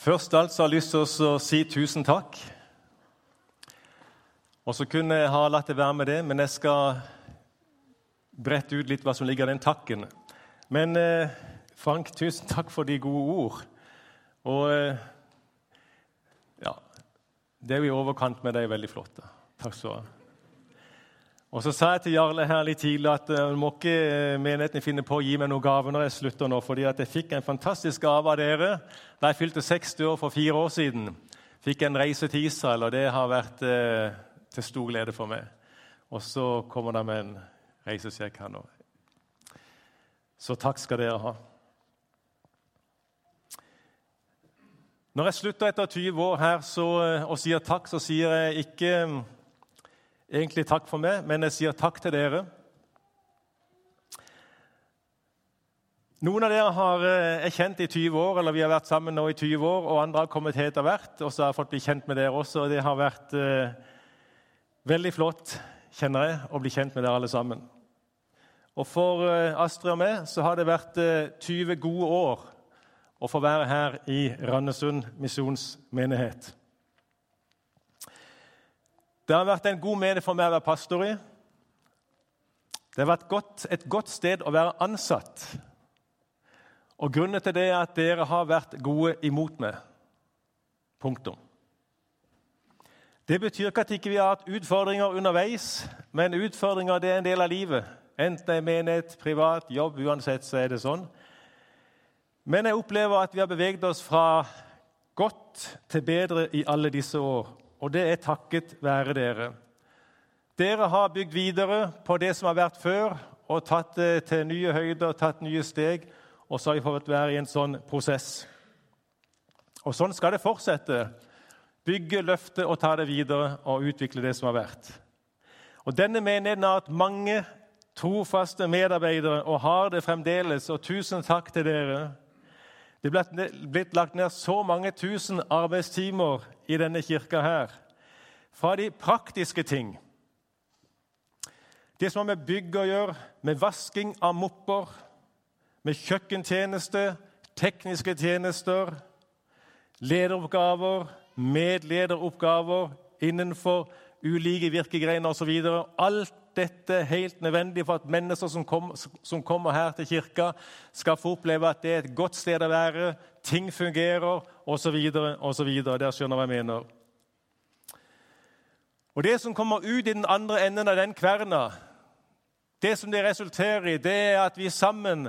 Først alt så har jeg lyst til å si tusen takk. Og så kunne jeg ha latt det være med det, men jeg skal brette ut litt hva som ligger i den takken. Men eh, Frank, tusen takk for de gode ord. Og eh, ja Det er jo i overkant med deg veldig flott. Takk skal du ha. Og Så sa jeg til Jarle her litt tidlig at uh, må ikke uh, menigheten finne på å gi meg noen gave når jeg slutter nå, fordi at jeg fikk en fantastisk gave av dere da jeg fylte 60 år for fire år siden. Fikk en reise til Israel, og det har vært uh, til stor glede for meg. Og så kommer det med en reisesjekk her nå. Så takk skal dere ha. Når jeg slutter etter 20 år her så, og sier takk, så sier jeg ikke egentlig takk for meg, men jeg sier takk til dere. Noen av dere har eh, kjent i 20 år, eller vi har vært sammen nå i 20 år, og andre har kommet hit etter hvert, og så har jeg fått bli kjent med dere også. og Det har vært eh, veldig flott, kjenner jeg, å bli kjent med dere alle sammen. Og For eh, Astrid og meg så har det vært eh, 20 gode år å få være her i Randesund misjonsmenighet. Det har vært en god menighet for meg å være pastor i. Det har vært godt, et godt sted å være ansatt. Og Grunnen til det er at dere har vært gode imot meg. Punktum. Det betyr ikke at vi ikke har hatt utfordringer underveis, men utfordringer er en del av livet. Enten det er menighet, privat, jobb, uansett så er det sånn. Men jeg opplever at vi har beveget oss fra godt til bedre i alle disse år og det er takket være dere. Dere har bygd videre på det som har vært før, og tatt det til nye høyder, tatt nye steg, og så har vi fått være i en sånn prosess. Og sånn skal det fortsette. Bygge, løfte og ta det videre og utvikle det som har vært. Og Denne menigheten har hatt mange trofaste medarbeidere og har det fremdeles. Og tusen takk til dere. Det er blitt lagt ned så mange tusen arbeidstimer i denne kirka her. Fra de praktiske ting. Det som har med bygg å gjøre, med vasking av mopper, med kjøkkentjeneste, tekniske tjenester, lederoppgaver, medlederoppgaver innenfor ulike virkegreiner osv. Alt dette er helt nødvendig for at mennesker som, kom, som, kommer her til kirka, skal få oppleve at det er et godt sted å være, ting fungerer osv. osv. Der skjønner hva jeg mener. Og Det som kommer ut i den andre enden av den kverna, det som det resulterer i, det er at vi sammen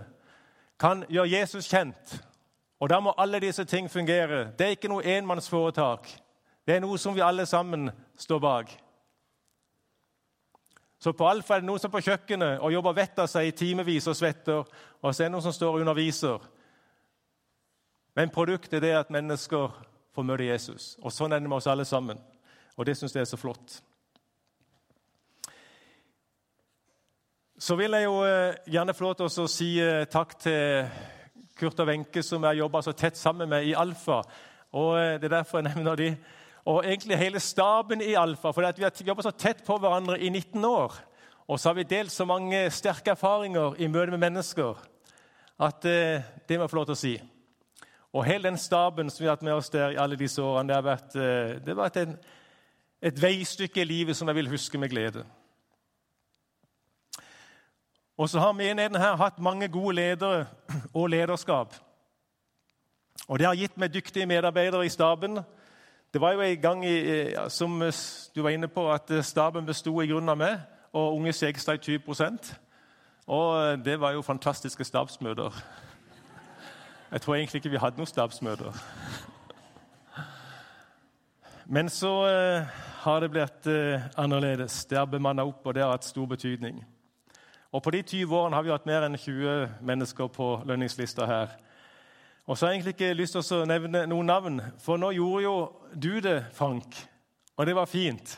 kan gjøre Jesus kjent. Og Da må alle disse ting fungere. Det er ikke noe enmannsforetak. Det er noe som vi alle sammen står bak. Så på Alfa er det noen som er på kjøkkenet og jobber vettet av seg i timevis og svetter, og så er det noen som står og underviser. Men produktet er det at mennesker får møte Jesus. Og Sånn er det med oss alle sammen. Og det syns jeg er så flott. Så vil jeg jo eh, gjerne få lov til å si eh, takk til Kurt og Wenche, som jeg har jobba så tett sammen med i Alfa. Og eh, Det er derfor jeg nevner de og egentlig hele staben i Alfa. For vi har jobba så tett på hverandre i 19 år. Og så har vi delt så mange sterke erfaringer i møte med mennesker at eh, det må jeg få lov til å si. Og hele den staben som vi har hatt med oss der i alle disse årene, det har vært, eh, det har vært en, et veistykke i livet som jeg vil huske med glede. Og så har menigheten her hatt mange gode ledere og lederskap. Og det har gitt meg dyktige medarbeidere i staben det var jo en gang i, som du var inne på, at staben besto i grunnen av meg og Unge Skjegstad 20 Og det var jo fantastiske stabsmøter. Jeg tror egentlig ikke vi hadde noen stabsmøter. Men så eh, har det blitt eh, annerledes. Det har bemanna opp, og det har hatt stor betydning. Og På de 20 årene har vi hatt mer enn 20 mennesker på lønningslista her. Og så har jeg egentlig ikke lyst til å nevne noen navn, for nå gjorde jo du det, Frank. Og det var fint.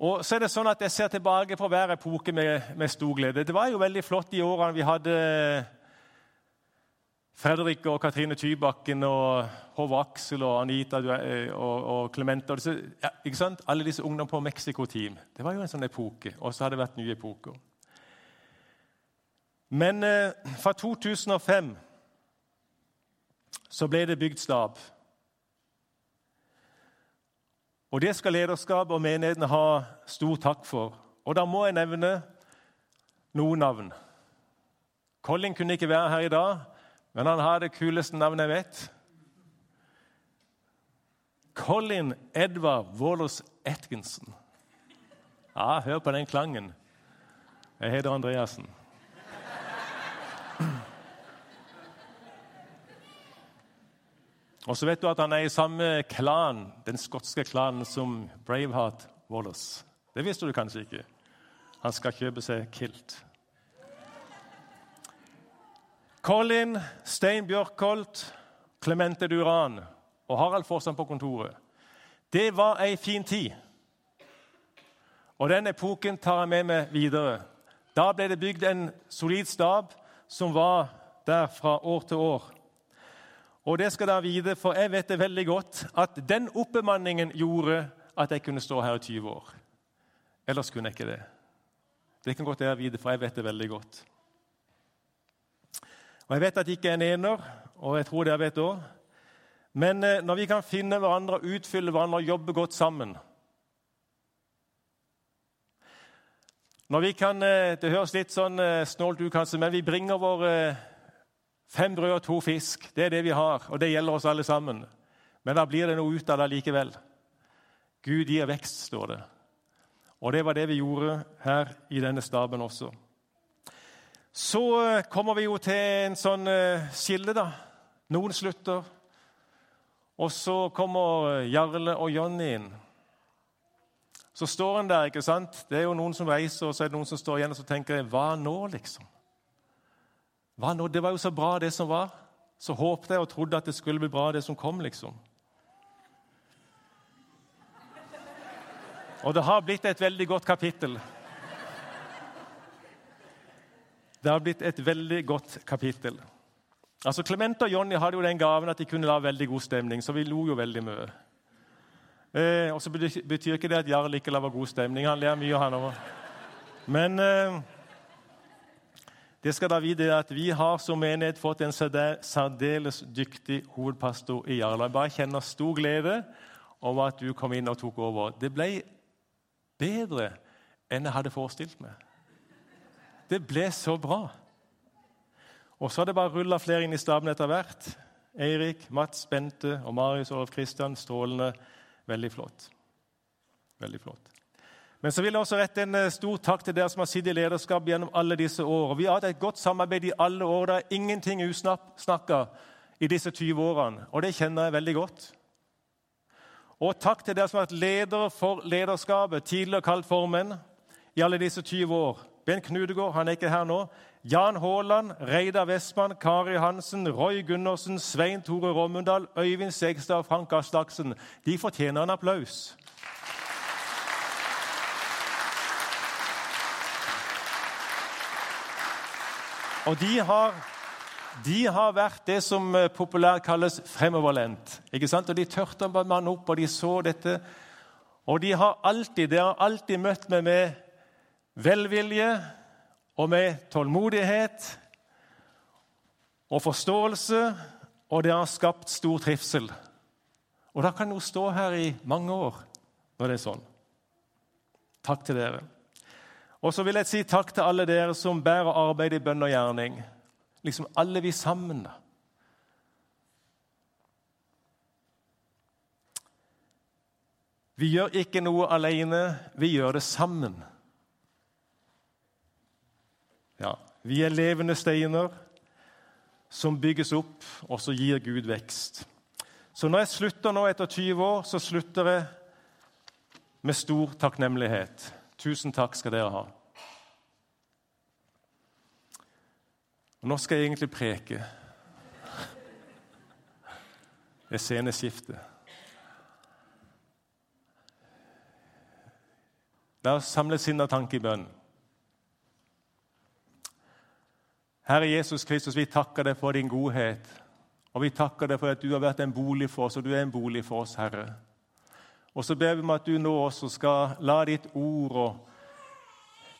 Og så er det sånn at Jeg ser tilbake på hver epoke med, med stor glede. Det var jo veldig flott de årene vi hadde Fredrik og Katrine Tybakken og Håvard Aksel og Anita og, Clemente og disse, ja? Alle disse ungdommene på Mexico-team. Det var jo en sånn epoke. Og så har det vært nye epoker. Men eh, fra 2005 så ble det bygd stab. Og Det skal lederskapet og menighetene ha stor takk for. Og Da må jeg nevne noen navn. Colin kunne ikke være her i dag, men han har det kuleste navnet jeg vet. Colin Edvard Wallace Atkinson. Ja, hør på den klangen. Jeg heter Andreassen. Og så vet du at han er i samme klan, den skotske klanen som Braveheart Wallace. Det visste du kanskje ikke. Han skal kjøpe seg kilt. Colin, Stein Bjørkholt, Clemente Duran og Harald Forsand på kontoret. Det var ei fin tid. Og den epoken tar jeg med meg videre. Da ble det bygd en solid stab som var der fra år til år. Og det skal dere vite, for jeg vet det veldig godt at den oppbemanningen gjorde at jeg kunne stå her i 20 år. Ellers kunne jeg ikke det. Det kan godt dere vite, for jeg vet det veldig godt. Og Jeg vet at jeg ikke er en ener, og jeg tror dere vet òg. Men eh, når vi kan finne hverandre, utfylle hverandre og jobbe godt sammen Når vi kan, eh, Det høres litt sånn eh, snålt ut, kanskje, men vi bringer våre fem brød og to fisk. Det er det vi har, og det gjelder oss alle sammen. Men da blir det noe ut av det likevel. Gud gir vekst, står det. Og det var det vi gjorde her i denne staben også. Så kommer vi jo til en sånn skille, da. Noen slutter, og så kommer Jarle og Jonny inn. Så står han der. ikke sant? Det er jo noen som reiser, og så er det noen som står igjen og så tenker Hva nå, liksom? Hva nå? Det var jo så bra, det som var. Så håpte jeg og trodde at det skulle bli bra, det som kom, liksom. Og det har blitt et veldig godt kapittel. Det har blitt et veldig godt kapittel. Altså, Clemente og Jonny hadde jo den gaven at de kunne la veldig god stemning, så vi lo jo veldig mye. Eh, og så betyr ikke det at Jarl ikke lager god stemning. Han ler mye, han òg. Men eh, det skal da vite at vi har som menighet fått en særdeles dyktig hovedpastor i Jarla. Jeg bare kjenner stor glede over at du kom inn og tok over. Det ble bedre enn jeg hadde forestilt meg. Det ble så bra. Og så har det bare rulla flere inn i staben etter hvert. Eirik, Mats, Bente og Marius og Kristian. Strålende. Veldig flott. Veldig flott. Men så vil jeg også rette en eh, stor takk til dere som har sittet i lederskap gjennom alle disse år. Vi har hatt et godt samarbeid i alle år. Det er ingenting usnakka i disse 20 årene, og det kjenner jeg veldig godt. Og takk til dere som har vært ledere for lederskapet, tidligere kalt formenn, i alle disse 20 år. Bent Knudegård han er ikke her nå. Jan Haaland, Reidar Vestmann, Kari Hansen, Roy Gundersen, Svein Tore Rommundal, Øyvind Segstad og Frank Aslaksen. De fortjener en applaus. Og de har, de har vært det som eh, populært kalles fremoverlent. Ikke sant? Og De tørte å manne opp, og de så dette. Og de har alltid, de har alltid møtt meg med velvilje, og med tålmodighet og forståelse, og det har skapt stor trivsel. Og da kan hun stå her i mange år når det er sånn. Takk til dere. Og så vil jeg si takk til alle dere som bærer arbeid i bønn og gjerning. Liksom alle vi sammen. Vi gjør ikke noe alene, vi gjør det sammen. Ja, Vi er levende steiner som bygges opp, og så gir Gud vekst. Så når jeg slutter nå etter 20 år, så slutter jeg med stor takknemlighet. Tusen takk skal dere ha. Nå skal jeg egentlig preke. Det er sceneskifte. La oss samle sinn og tanke i bønn. Herre Jesus Kristus, vi takker deg for din godhet. Og vi takker deg for at du har vært en bolig for oss, og du er en bolig for oss, Herre. Og så ber vi om at du nå også skal la ditt ord og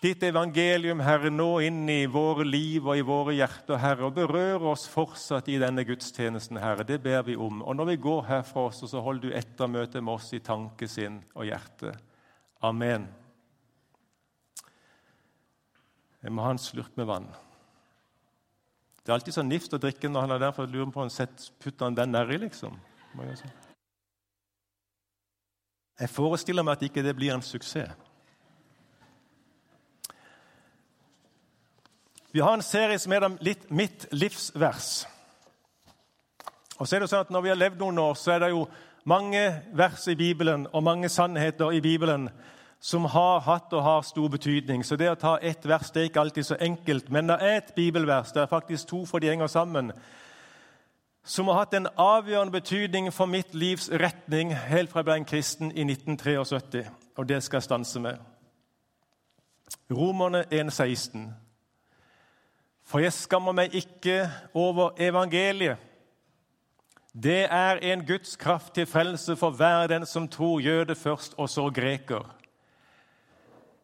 ditt evangelium, Herre, nå inn i våre liv og i våre hjerter, Herre, og berør oss fortsatt i denne gudstjenesten, Herre. Det ber vi om. Og når vi går herfra også, så holder du ettermøtet med oss i tanke, sinn og hjerte. Amen. Jeg må ha en slurk med vann. Det er alltid så nifst å drikke når han er der, for jeg lurer på om han putter den nedi, liksom. Jeg forestiller meg at ikke det blir en suksess. Vi har en serie som heter Mitt livsvers. Og så er det sånn at Når vi har levd noen år, så er det jo mange vers i Bibelen og mange sannheter i Bibelen som har hatt og har stor betydning. Så det å ta ett vers det er ikke alltid så enkelt. Men det er et bibelvers, det er faktisk to, for de henger sammen, som har hatt en avgjørende betydning for mitt livs retning helt fra jeg ble en kristen i 1973. Og det skal jeg stanse med. Romerne 1,16. For jeg skammer meg ikke over evangeliet. Det er en Guds kraft til frelse for hver den som tror jøde først, og så greker.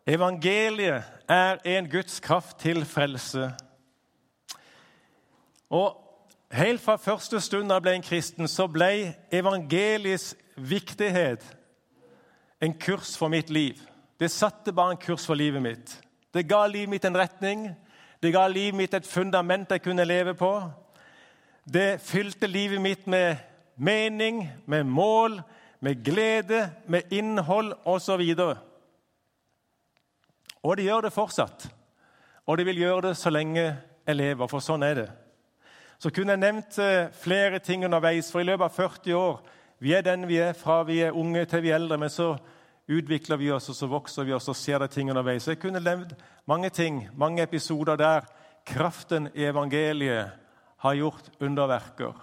Evangeliet er en Guds kraft til frelse. Og Helt fra første stund jeg ble en kristen, så ble evangeliets viktighet en kurs for mitt liv. Det satte bare en kurs for livet mitt. Det ga livet mitt en retning. Det ga livet mitt et fundament jeg kunne leve på. Det fylte livet mitt med mening, med mål, med glede, med innhold osv. Og, og det gjør det fortsatt. Og det vil gjøre det så lenge jeg lever, for sånn er det. Så kunne jeg nevnt eh, flere ting underveis, for i løpet av 40 år Vi er den vi er fra vi er unge til vi er eldre, men så utvikler vi oss, og så vokser vi oss og ser det ting underveis. Så jeg kunne nevnt mange ting, mange episoder der kraften i evangeliet har gjort underverker.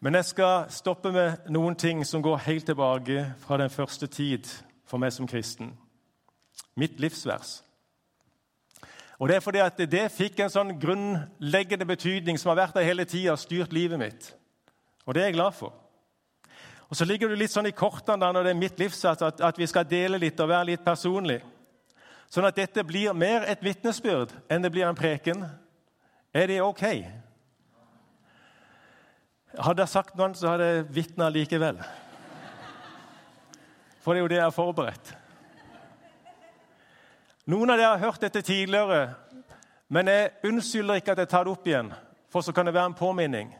Men jeg skal stoppe med noen ting som går helt tilbake fra den første tid for meg som kristen. Mitt livsvers. Og Det er fordi at det fikk en sånn grunnleggende betydning som har vært der hele tida, styrt livet mitt. Og det er jeg glad for. Og Så ligger du litt sånn i kortene da, når det er mitt livssats, at, at vi skal dele litt og være litt personlig. Sånn at dette blir mer et vitnesbyrd enn det blir en preken. Er det ok? Hadde jeg sagt noe, så hadde jeg vitna likevel. For det er jo det jeg har forberedt. Noen av dere har hørt dette tidligere, men jeg unnskylder ikke at jeg tar det opp igjen, for så kan det være en påminning.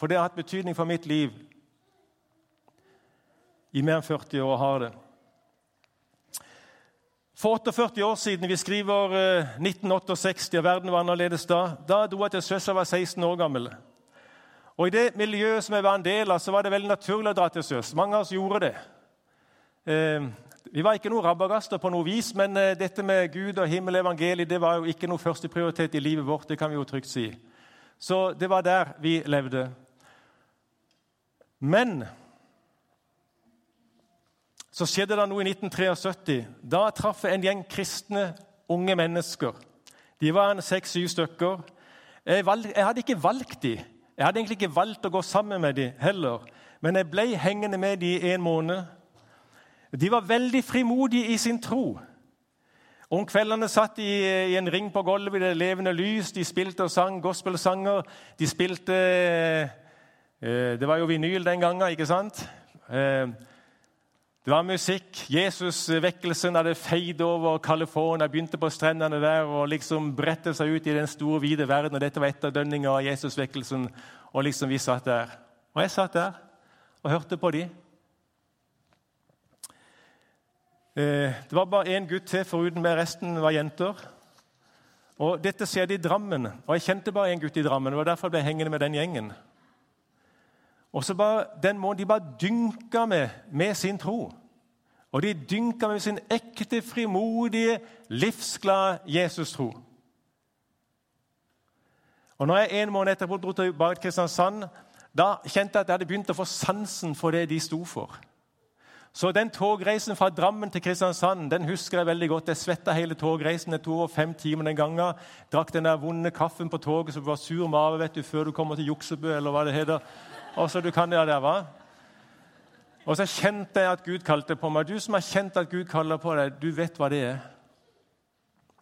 For det har hatt betydning for mitt liv i mer enn 40 år. har det. For 48 år siden, vi skriver 1968, eh, og verden var annerledes da, da dro jeg til sjøs var 16 år gammel. Og I det miljøet som jeg var en del av, så var det veldig naturlig å dra til sjøs. Mange av oss gjorde det. Vi var ikke noen rabagaster på noe vis, men eh, dette med Gud og himmel og evangeliet det var jo ikke noe førsteprioritet i livet vårt. det kan vi jo trygt si. Så det var der vi levde. Men så skjedde det noe i 1973. Da traff jeg en gjeng kristne unge mennesker. De var en seks-syv stykker. Jeg, valg, jeg, hadde ikke valgt dem. Jeg hadde egentlig ikke valgt å gå sammen med dem heller. Men jeg ble hengende med dem i en måned. De var veldig frimodige i sin tro. Om kveldene satt de i en ring på gulvet i det levende lys. De spilte og sang gospelsanger. De spilte eh, Det var jo vinyl den gangen, ikke sant? Eh, det var musikk. Jesus-vekkelsen hadde feid over California, begynte på strendene der og liksom brettet seg ut i den store, vide verden. og Dette var etterdønninger av Jesus-vekkelsen, og liksom vi satt der. Og jeg satt der og hørte på de. Eh, det var bare én gutt til foruten meg, resten var jenter. Og Dette skjedde i Drammen, og jeg kjente bare én gutt i Drammen. det var derfor jeg ble hengende med den gjengen. Og så bare, Den måten de bare dynka med med sin tro. Og de dynka med sin ekte, frimodige, livsglade Jesus-tro. Og når jeg en måned etterpå dro tilbake til Kristiansand, da kjente jeg at jeg hadde begynt å få sansen for det de sto for. Så den togreisen fra Drammen til Kristiansand den husker jeg veldig godt. Jeg svetta hele togreisen. Det tok over fem timer den gangen. Drakk den der vonde kaffen på toget du var sur mage vet du, før du kommer til Juksebø, eller hva det heter. Og så du kan det der, hva? Og så kjente jeg at Gud kalte på meg. Du som har kjent at Gud kaller på deg, du vet hva det er.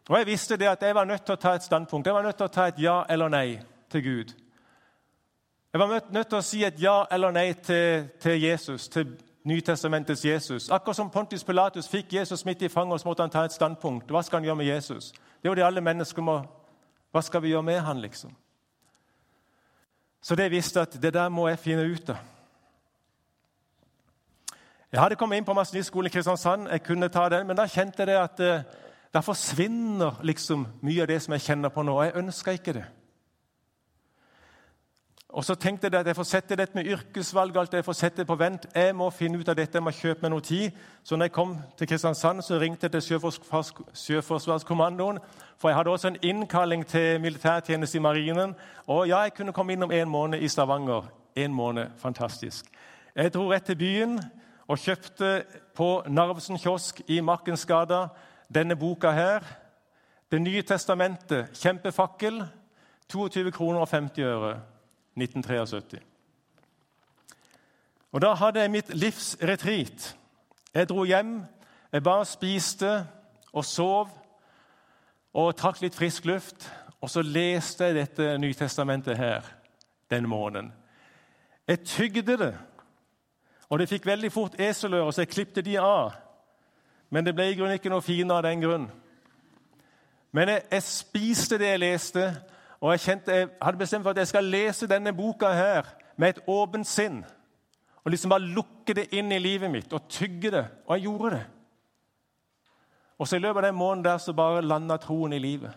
Og jeg visste det at jeg var nødt til å ta et standpunkt. Jeg var nødt til å ta et ja eller nei til Gud. Jeg var nødt til å si et ja eller nei til, til Jesus, til Nytestamentets Jesus. Akkurat som Pontius Pilatus fikk Jesus midt i fanget, så måtte han ta et standpunkt. Hva skal han gjøre med Jesus? Det er jo det alle mennesker må Hva skal vi gjøre med han, liksom? Så det visste at det der må jeg finne ut av. Jeg hadde kommet inn på Maskinistskolen i Kristiansand, jeg kunne ta den, men da kjente jeg det at eh, da forsvinner liksom mye av det som jeg kjenner på nå. og Jeg ønska ikke det. Og så tenkte jeg at jeg får sette dette med yrkesvalg alt jeg får sette på vent. Jeg må finne ut av dette, jeg må kjøpe meg noe tid. Så når jeg kom til Kristiansand, så ringte jeg til Sjøforsvarskommandoen. For jeg hadde også en innkalling til militærtjeneste i Marinen. Og ja, jeg kunne komme innom en måned i Stavanger. En måned, fantastisk. Jeg dro rett til byen og kjøpte på Narvesen kiosk i Markensgata denne boka her. Det nye testamentet, kjempefakkel. 22 kroner og 50 øre. 1973. Og Da hadde jeg mitt livs retreat. Jeg dro hjem, jeg bare spiste og sov og trakk litt frisk luft. Og så leste jeg dette Nytestamentet her den måneden. Jeg tygde det, og det fikk veldig fort eselører, så jeg klipte de av. Men det ble i grunnen ikke noe finere av den grunn. Men jeg, jeg, spiste det jeg leste, og jeg, kjente, jeg hadde bestemt for at jeg skal lese denne boka her med et åpent sinn. Og liksom bare lukke det inn i livet mitt og tygge det. Og jeg gjorde det. Og så i løpet av den måneden der så bare landa troen i livet.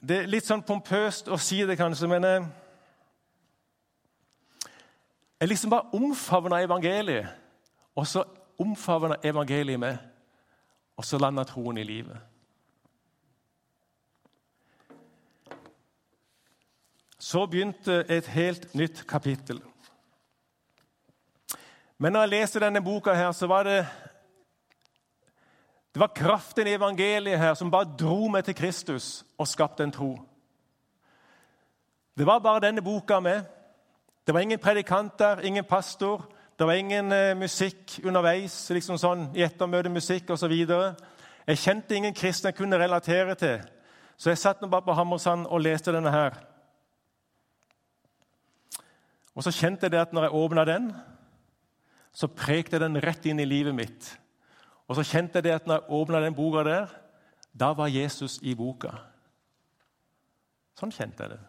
Det er litt sånn pompøst å si det, kanskje, men jeg, jeg liksom bare omfavna evangeliet. Og så omfavna evangeliet med, og så landa troen i livet. Så begynte et helt nytt kapittel. Men når jeg leste denne boka, her, så var det det var kraften i evangeliet her som bare dro meg til Kristus og skapte en tro. Det var bare denne boka med. Det var ingen predikanter, ingen pastor, det var ingen eh, musikk underveis, liksom sånn i ettermøtemusikk osv. Jeg kjente ingen kristne jeg kunne relatere til, så jeg satt nå bare på Hammersand og leste denne her. Og så kjente jeg det at når jeg åpna den, så prekte jeg den rett inn i livet mitt. Og så kjente jeg det at når jeg åpna den boka der, da var Jesus i boka. Sånn kjente jeg det.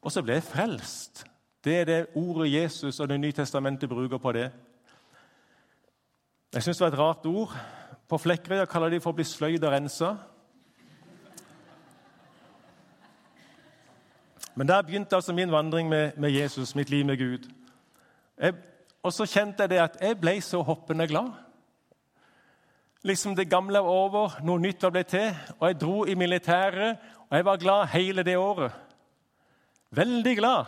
Og så ble jeg frelst. Det er det ordet Jesus og Det nye testamentet bruker på det. Jeg syns det var et rart ord. På Flekkerøya kaller de for å bli sløyd og rensa. Men der begynte altså min vandring med, med Jesus, mitt liv med Gud. Jeg, og så kjente jeg det at jeg ble så hoppende glad. Liksom Det gamle var over, noe nytt var blitt til. Og jeg dro i militæret, og jeg var glad hele det året. Veldig glad,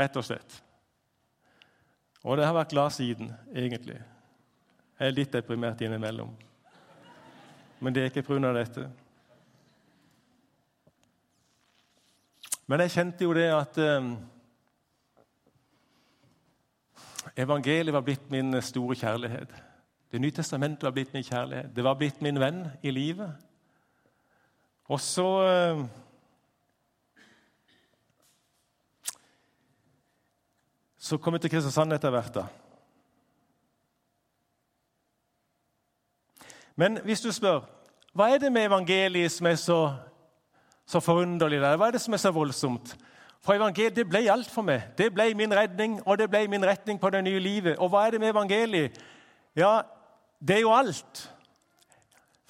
rett og slett. Og det har vært glad siden, egentlig. Jeg er litt deprimert innimellom. Men det er ikke pga. dette. Men jeg kjente jo det at eh, evangeliet var blitt min store kjærlighet. Det nye testamentet var blitt min kjærlighet. Det var blitt min venn i livet. Og så eh, Så kom vi til Kristiansand etter hvert. da. Men hvis du spør hva er det med evangeliet som er så, så forunderlig, der? hva er det som er så voldsomt? For evangeliet det ble alt for meg. Det ble min redning, og det ble min retning på det nye livet. Og hva er det med evangeliet? Ja, det er jo alt.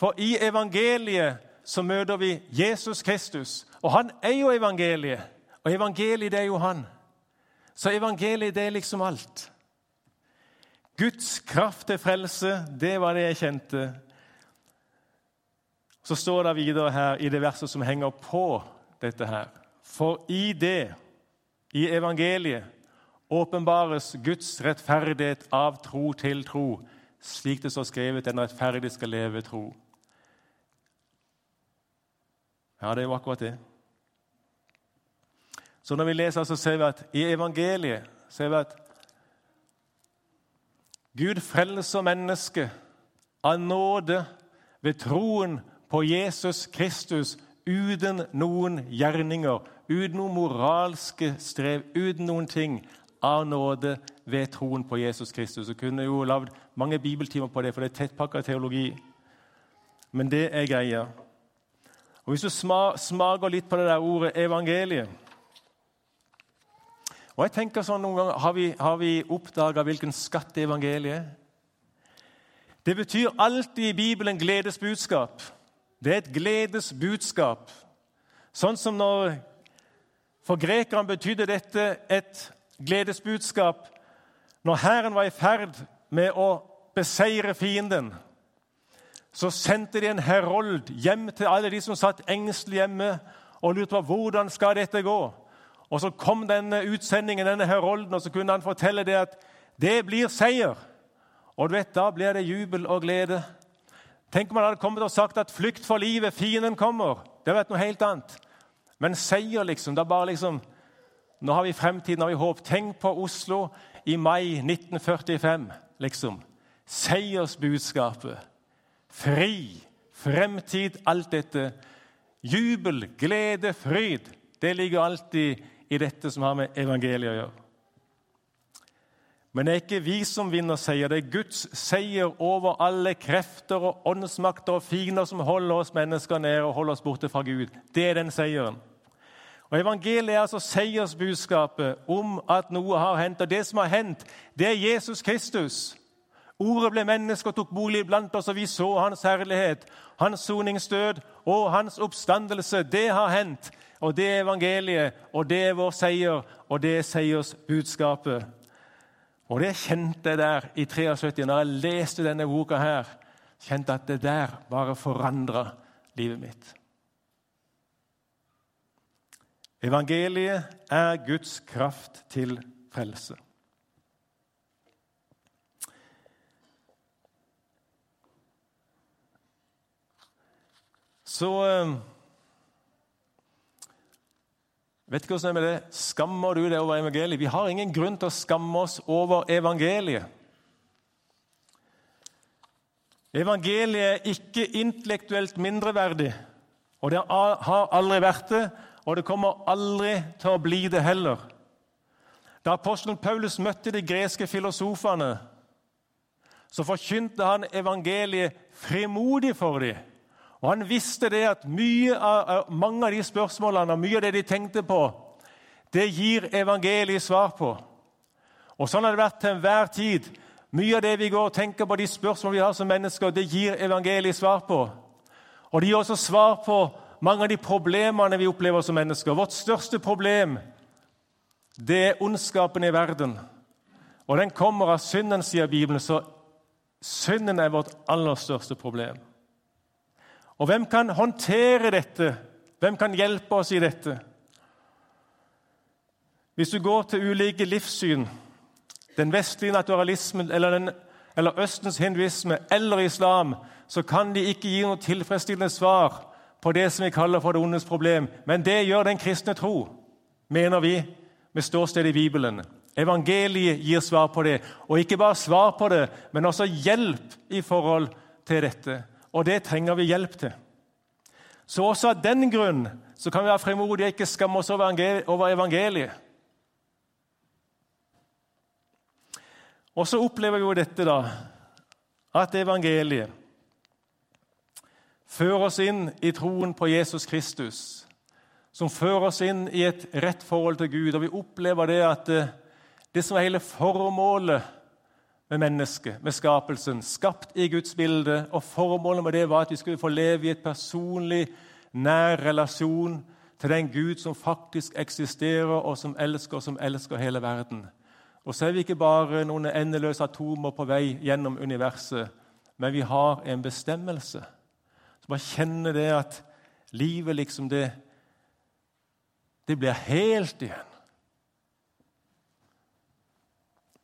For i evangeliet så møter vi Jesus Kristus, og han er jo evangeliet. Og evangeliet, det er jo han. Så evangeliet, det er liksom alt. Guds kraft til frelse, det var det jeg kjente. Så står det videre her i det verset som henger på dette her. For i det, i evangeliet, åpenbares Guds rettferdighet av tro til tro, slik det står skrevet, den rettferdige skal leve tro. Ja, det er jo akkurat det. Så når vi leser, så ser vi at i evangeliet ser vi at Gud frelser mennesket av nåde ved troen på Jesus Kristus uten noen gjerninger, uten noen moralske strev, uten noen ting. Av nåde ved troen på Jesus Kristus. Vi kunne jo lagd mange bibeltimer på det, for det er tettpakka teologi. Men det er greia. Og Hvis du smaker litt på det der ordet evangeliet og jeg tenker sånn noen ganger, Har vi, har vi oppdaga hvilken skatt evangeliet er? Det betyr alltid i Bibelen gledesbudskap. Det er et gledesbudskap. Sånn som når For grekerne betydde dette et gledesbudskap når Hæren var i ferd med å beseire fienden. Så sendte de en herold hjem til alle de som satt engstelig hjemme og lurte på hvordan skal dette gå. Og Så kom denne utsendingen, denne herolden, og så kunne han fortelle det at det blir seier. Og du vet, Da blir det jubel og glede. Tenk om han hadde kommet og sagt at 'flykt for livet, fienden kommer'. Det hadde vært noe helt annet. Men seier, liksom. da bare liksom, Nå har vi fremtiden, har vi håp. Tenk på Oslo i mai 1945, liksom. Seiersbudskapet. Fri, fremtid, alt dette. Jubel, glede, fryd. Det ligger alltid i dette som har med evangeliet å gjøre. Men det er ikke vi som vinner seier, det er Guds seier over alle krefter og åndsmakter og fiender som holder oss mennesker nede og holder oss borte fra Gud. Det er den seieren. Og Evangeliet er altså seiersbudskapet om at noe har hendt. Og det som har hendt, det er Jesus Kristus. Ordet ble menneske og tok bolig blant oss, og vi så hans herlighet, hans soningsdød og hans oppstandelse. Det har hendt, og det er evangeliet, og det er vår seier, og det er seiersbudskapet. Og det kjente jeg der i 73, når jeg leste denne boka her. Kjente at det der bare forandra livet mitt. Evangeliet er Guds kraft til frelse. Så eh, Vet ikke hvordan det er med det. Skammer du deg over evangeliet? Vi har ingen grunn til å skamme oss over evangeliet. Evangeliet er ikke intellektuelt mindreverdig, og det har aldri vært det, og det kommer aldri til å bli det heller. Da apostelen Paulus møtte de greske filosofene, så forkynte han evangeliet frimodig for dem. Og Han visste det at av, mange av de spørsmålene og mye av det de tenkte på, det gir evangeliet svar på. Og Sånn har det vært til enhver tid. Mye av det vi går og tenker på, de spørsmålene vi har som mennesker, det gir evangeliet svar på. Og det gir også svar på mange av de problemene vi opplever som mennesker. Vårt største problem det er ondskapen i verden. Og den kommer av synden, sier Bibelen. Så synden er vårt aller største problem. Og hvem kan håndtere dette? Hvem kan hjelpe oss i dette? Hvis du går til ulike livssyn, den vestlige naturalismen eller, den, eller Østens hinduisme eller islam, så kan de ikke gi noe tilfredsstillende svar på det som vi kaller for det ondes problem. Men det gjør den kristne tro, mener vi, med ståsted i Bibelen. Evangeliet gir svar på det. Og ikke bare svar på det, men også hjelp i forhold til dette og det trenger vi hjelp til. Så også av den grunn så kan vi være frimodige og ikke skamme oss over evangeliet. Og så opplever vi jo dette, da, at evangeliet fører oss inn i troen på Jesus Kristus, som fører oss inn i et rett forhold til Gud. Og vi opplever det at det, det som er hele formålet med mennesket, med skapelsen, skapt i Guds bilde. Og Formålet med det var at vi skulle få leve i et personlig, nær relasjon til den Gud som faktisk eksisterer, og som elsker, og som elsker hele verden. Og så er vi ikke bare noen endeløse atomer på vei gjennom universet, men vi har en bestemmelse. Så bare kjenne det at livet liksom det Det blir helt igjen.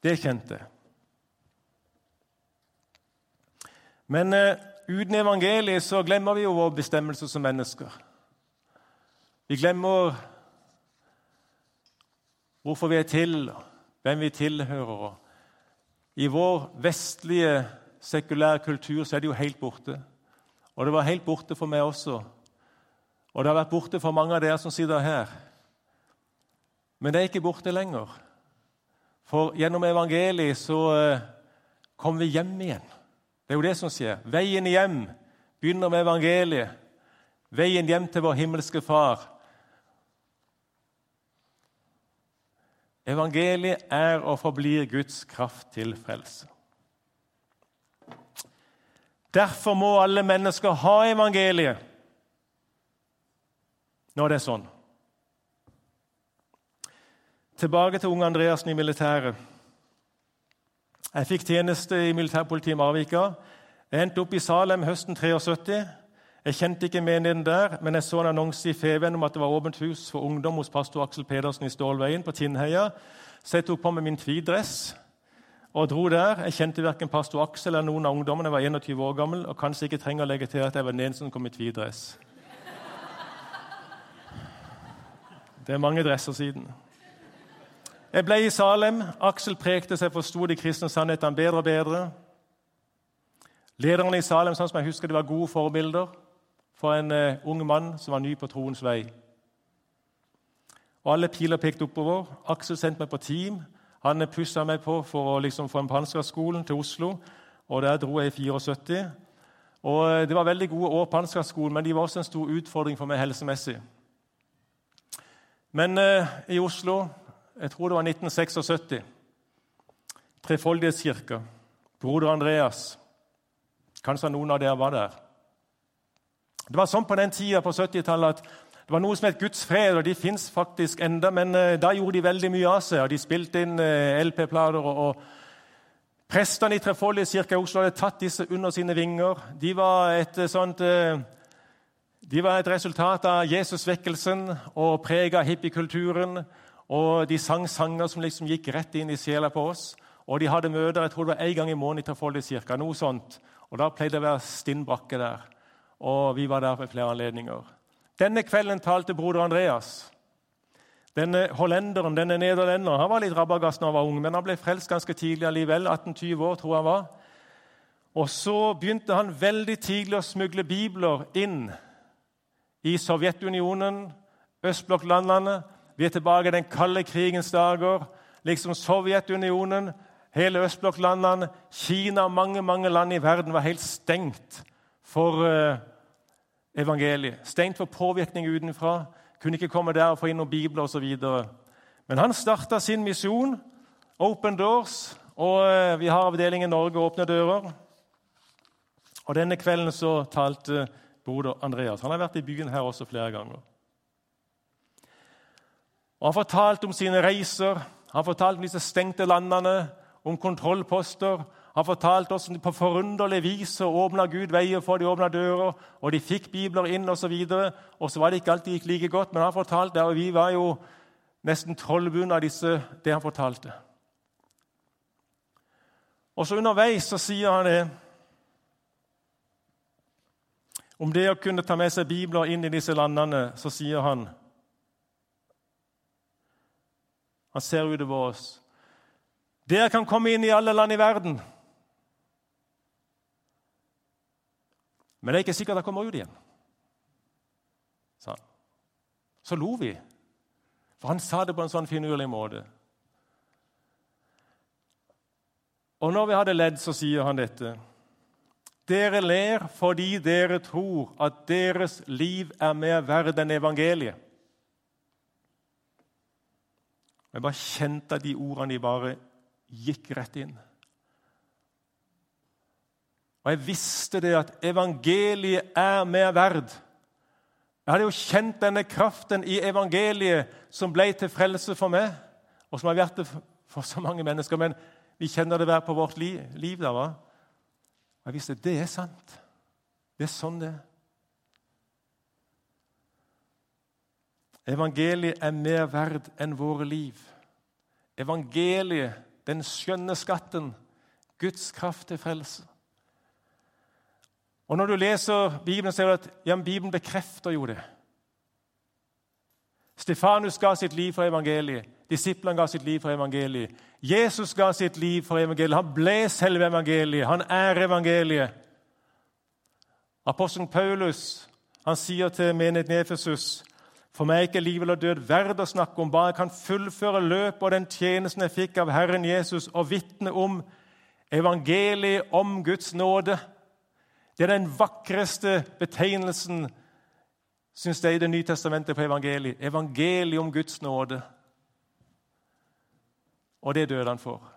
Det kjente jeg. Men uh, uten evangeliet så glemmer vi jo vår bestemmelse som mennesker. Vi glemmer hvorfor vi er til, hvem vi tilhører. I vår vestlige, sekulære kultur så er det jo helt borte. Og det var helt borte for meg også. Og det har vært borte for mange av dere som sitter her. Men det er ikke borte lenger. For gjennom evangeliet så kom vi hjem igjen. Det er jo det som skjer. Veien hjem begynner med evangeliet. Veien hjem til vår himmelske Far. Evangeliet er og forblir Guds kraft til frelse. Derfor må alle mennesker ha evangeliet når det er sånn. Tilbake til unge Andreassen i militæret. Jeg fikk tjeneste i militærpolitiet i Marvika. Jeg endte opp i Salem høsten 73. Jeg kjente ikke menigheten der, men jeg så en annonse i Feven om at det var åpent hus for ungdom hos pastor Aksel Pedersen i Stålveien på Tinnheia. Så jeg tok på meg min tweedress og dro der. Jeg kjente verken pastor Aksel eller noen av ungdommene. Jeg var 21 år gammel og kanskje ikke trenger å legge til at jeg var den eneste som kom i tweedress. Det er mange dresser siden. Jeg ble i Salem. Aksel prekte seg forsto de kristne sannhetene bedre og bedre. Lederne i Salem sånn som jeg husker, de var gode forbilder for en uh, ung mann som var ny på troens vei. Og Alle piler pekte oppover. Aksel sendte meg på team. Han pussa meg på for å liksom få en på til Oslo. og Der dro jeg i 74. Og eh, Det var veldig gode år på Ansgarskolen, men de var også en stor utfordring for meg helsemessig. Men uh, i Oslo jeg tror det var 1976 Trefoldighetskirka. Broder Andreas. Kanskje noen av dere var der. Det var sånn på den tida på 70-tallet at det var noe som het Guds fred, og de fins faktisk enda, men uh, da gjorde de veldig mye av seg. og De spilte inn uh, LP-plater. og, og Prestene i Trefoldighetskirka i Oslo hadde tatt disse under sine vinger. De var et uh, sånt de var et resultat av Jesusvekkelsen og prega hippiekulturen. Og de sang sanger som liksom gikk rett inn i sjela på oss. Og de hadde møter jeg tror det var én gang i måneden i kirke. noe sånt. Og da pleide det å være stinn brakke der. Og vi var der ved flere anledninger. Denne kvelden talte broder Andreas. Denne hollenderen, denne nederlenderen, han var litt rabagast da han var ung, men han ble frelst ganske tidlig allikevel. 18-20 år, tror jeg han var. Og så begynte han veldig tidlig å smugle bibler inn i Sovjetunionen, østblokklandene. Vi er tilbake i den kalde krigens dager. Liksom Sovjetunionen, hele østblokklandene, Kina mange mange land i verden var helt stengt for uh, evangeliet. Stengt for påvirkning utenfra. Kunne ikke komme der og få inn noen bibler osv. Men han starta sin misjon, Open Doors, og uh, vi har avdelingen Norge Åpne dører. Og Denne kvelden så talte broder Andreas. Han har vært i byen her også flere ganger. Og Han fortalte om sine reiser, han fortalte om disse stengte landene, om kontrollposter. Han fortalte oss om de på forunderlig vis så åpna Gud veier for de åpna dører, og de fikk bibler inn osv. Og, og så var det ikke alltid gikk like godt, men han fortalte, og vi var jo nesten trollbundet av disse, det han fortalte. Og så underveis så sier han det Om det å kunne ta med seg bibler inn i disse landene, så sier han Han ser utover oss. Dere kan komme inn i alle land i verden. Men det er ikke sikkert dere kommer ut igjen, sa han. Så lo vi, for han sa det på en sånn finurlig måte. Og når vi hadde ledd, så sier han dette. Dere ler fordi dere tror at deres liv er mer verd enn evangeliet. Jeg bare kjente at de ordene de bare gikk rett inn. Og jeg visste det at evangeliet er mer verd. Jeg hadde jo kjent denne kraften i evangeliet som ble til frelse for meg, og som har vært det for så mange mennesker. Men vi kjenner det hver på vårt liv. liv da, va? Jeg visste det er sant. Det er sånn det er. Evangeliet er mer verd enn våre liv. Evangeliet, den skjønne skatten, Guds kraft til frelse. Og Når du leser Bibelen, ser du at ja, Bibelen bekrefter jo det. Stefanus ga sitt liv for evangeliet. Disiplene ga sitt liv for evangeliet. Jesus ga sitt liv for evangeliet. Han ble selve evangeliet. Han er evangeliet. Apostelen Paulus han sier til menigheten Efesus for meg er ikke liv eller død verd å snakke om, bare jeg kan fullføre løpet og den tjenesten jeg fikk av Herren Jesus, og vitne om evangeliet om Guds nåde. Det er den vakreste betegnelsen syns jeg, i Det nye testamentet på evangeliet. Evangeliet om Guds nåde. Og det døde han for.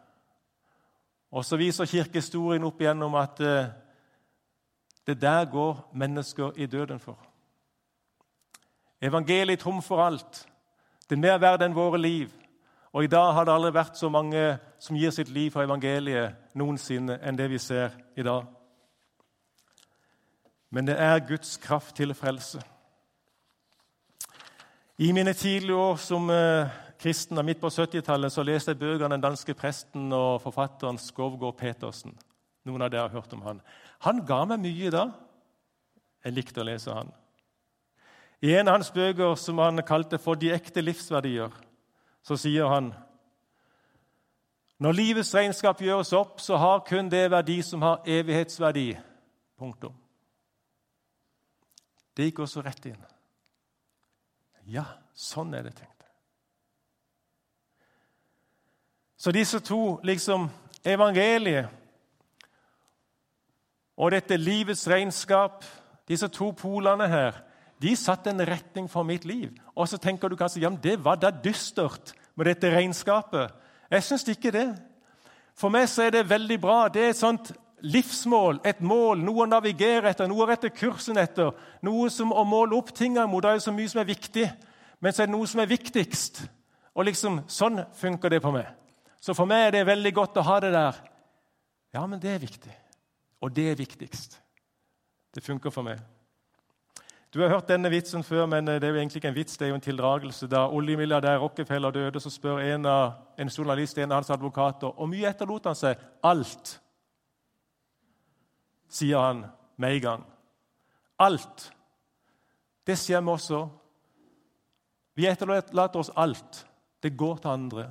Og Så viser kirkehistorien opp igjennom at uh, det der går mennesker i døden for. Evangeliet trumfer alt. Det er mer verdt enn våre liv. Og I dag har det aldri vært så mange som gir sitt liv for evangeliet noensinne enn det vi ser i dag. Men det er Guds kraft til frelse. I mine tidlige år som eh, kristen midt på 70-tallet så leste jeg bøkene den danske presten og forfatteren Skovgård Petersen. Noen av dere har hørt om han. Han ga meg mye da. Jeg likte å lese han. I en av hans bøker, som han kalte for 'De ekte livsverdier', så sier han når livets regnskap gjøres opp, så har kun det verdi som har evighetsverdi. Punktum. Det gikk også rett inn. Ja, sånn er det tenkt. Så disse to, liksom evangeliet og dette livets regnskap, disse to polene her, de satte en retning for mitt liv. Og så tenker du kanskje ja, men det var da dystert med dette regnskapet. Jeg syns ikke det. For meg så er det veldig bra. Det er et sånt livsmål, et mål, noe å navigere etter, noe å rette kursen etter. Noe som å måle opp tingene mot. Det er så mye som er viktig, men så er det noe som er viktigst. Og liksom, Sånn funker det på meg. Så for meg er det veldig godt å ha det der. Ja, men det er viktig. Og det er viktigst. Det funker for meg. Du har hørt denne vitsen før, men det er jo egentlig ikke en vits, det er jo en tildragelse. Da oljemilliardær Rockefeller døde, så spør en, av, en journalist en av hans advokater hvor mye etterlot han seg. Alt, sier han med en gang. Alt. Det sier vi også. Vi etterlater oss alt. Det går til andre.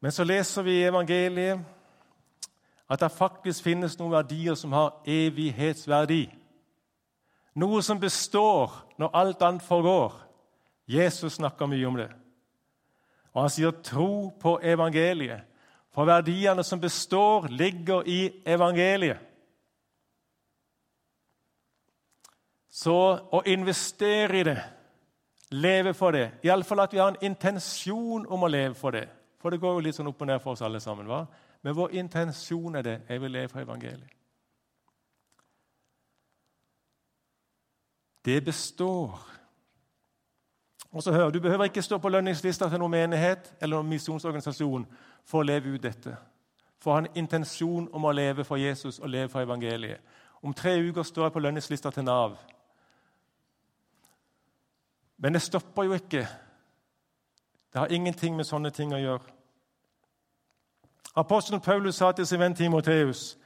Men så leser vi i evangeliet at det faktisk finnes noen verdier som har evighetsverdi. Noe som består når alt annet forgår. Jesus snakker mye om det. Og han sier 'tro på evangeliet'. For verdiene som består, ligger i evangeliet. Så å investere i det, leve for det Iallfall at vi har en intensjon om å leve for det. For det går jo litt sånn opp og ned for oss alle sammen. hva? Men vår intensjon er det. Jeg vil leve for evangeliet. Det består. Og så hør, Du behøver ikke stå på lønningslista til noen menighet eller noen misjonsorganisasjon for å leve ut dette. For å ha en intensjon om å leve for Jesus og leve for evangeliet. Om tre uker står jeg på lønningslista til Nav. Men det stopper jo ikke. Det har ingenting med sånne ting å gjøre. Apostelen Paulus sa til sin venn Timoteus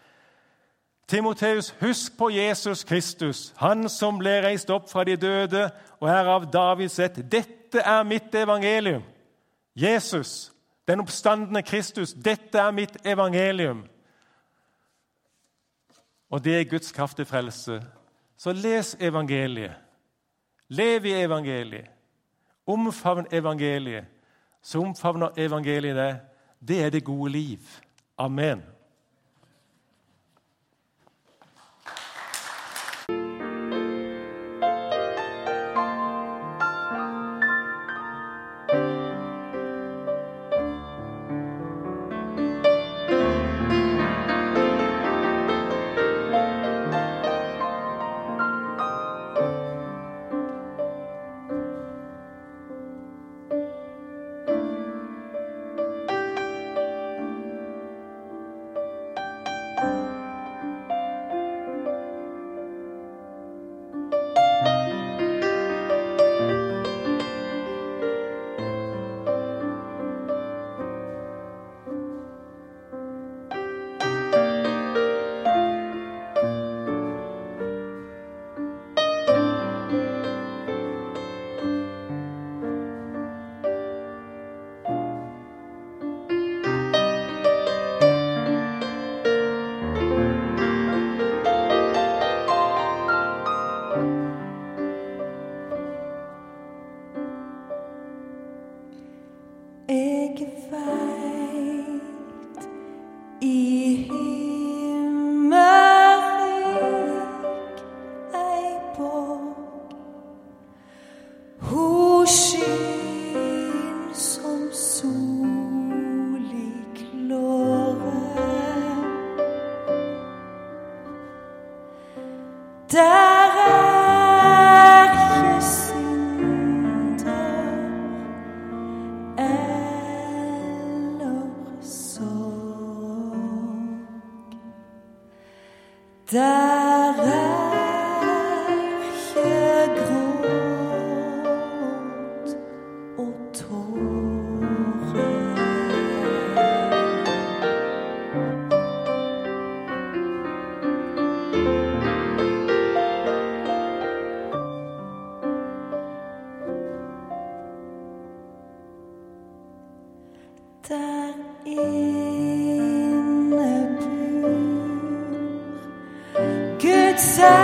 Timoteus, husk på Jesus Kristus, han som ble reist opp fra de døde og er av Davids ett. Dette er mitt evangelium. Jesus, den oppstandende Kristus, dette er mitt evangelium. Og det er Guds kraft til frelse. Så les evangeliet. Lev i evangeliet. Omfavn evangeliet. Så omfavner evangeliet det. Det er det gode liv. Amen. Guds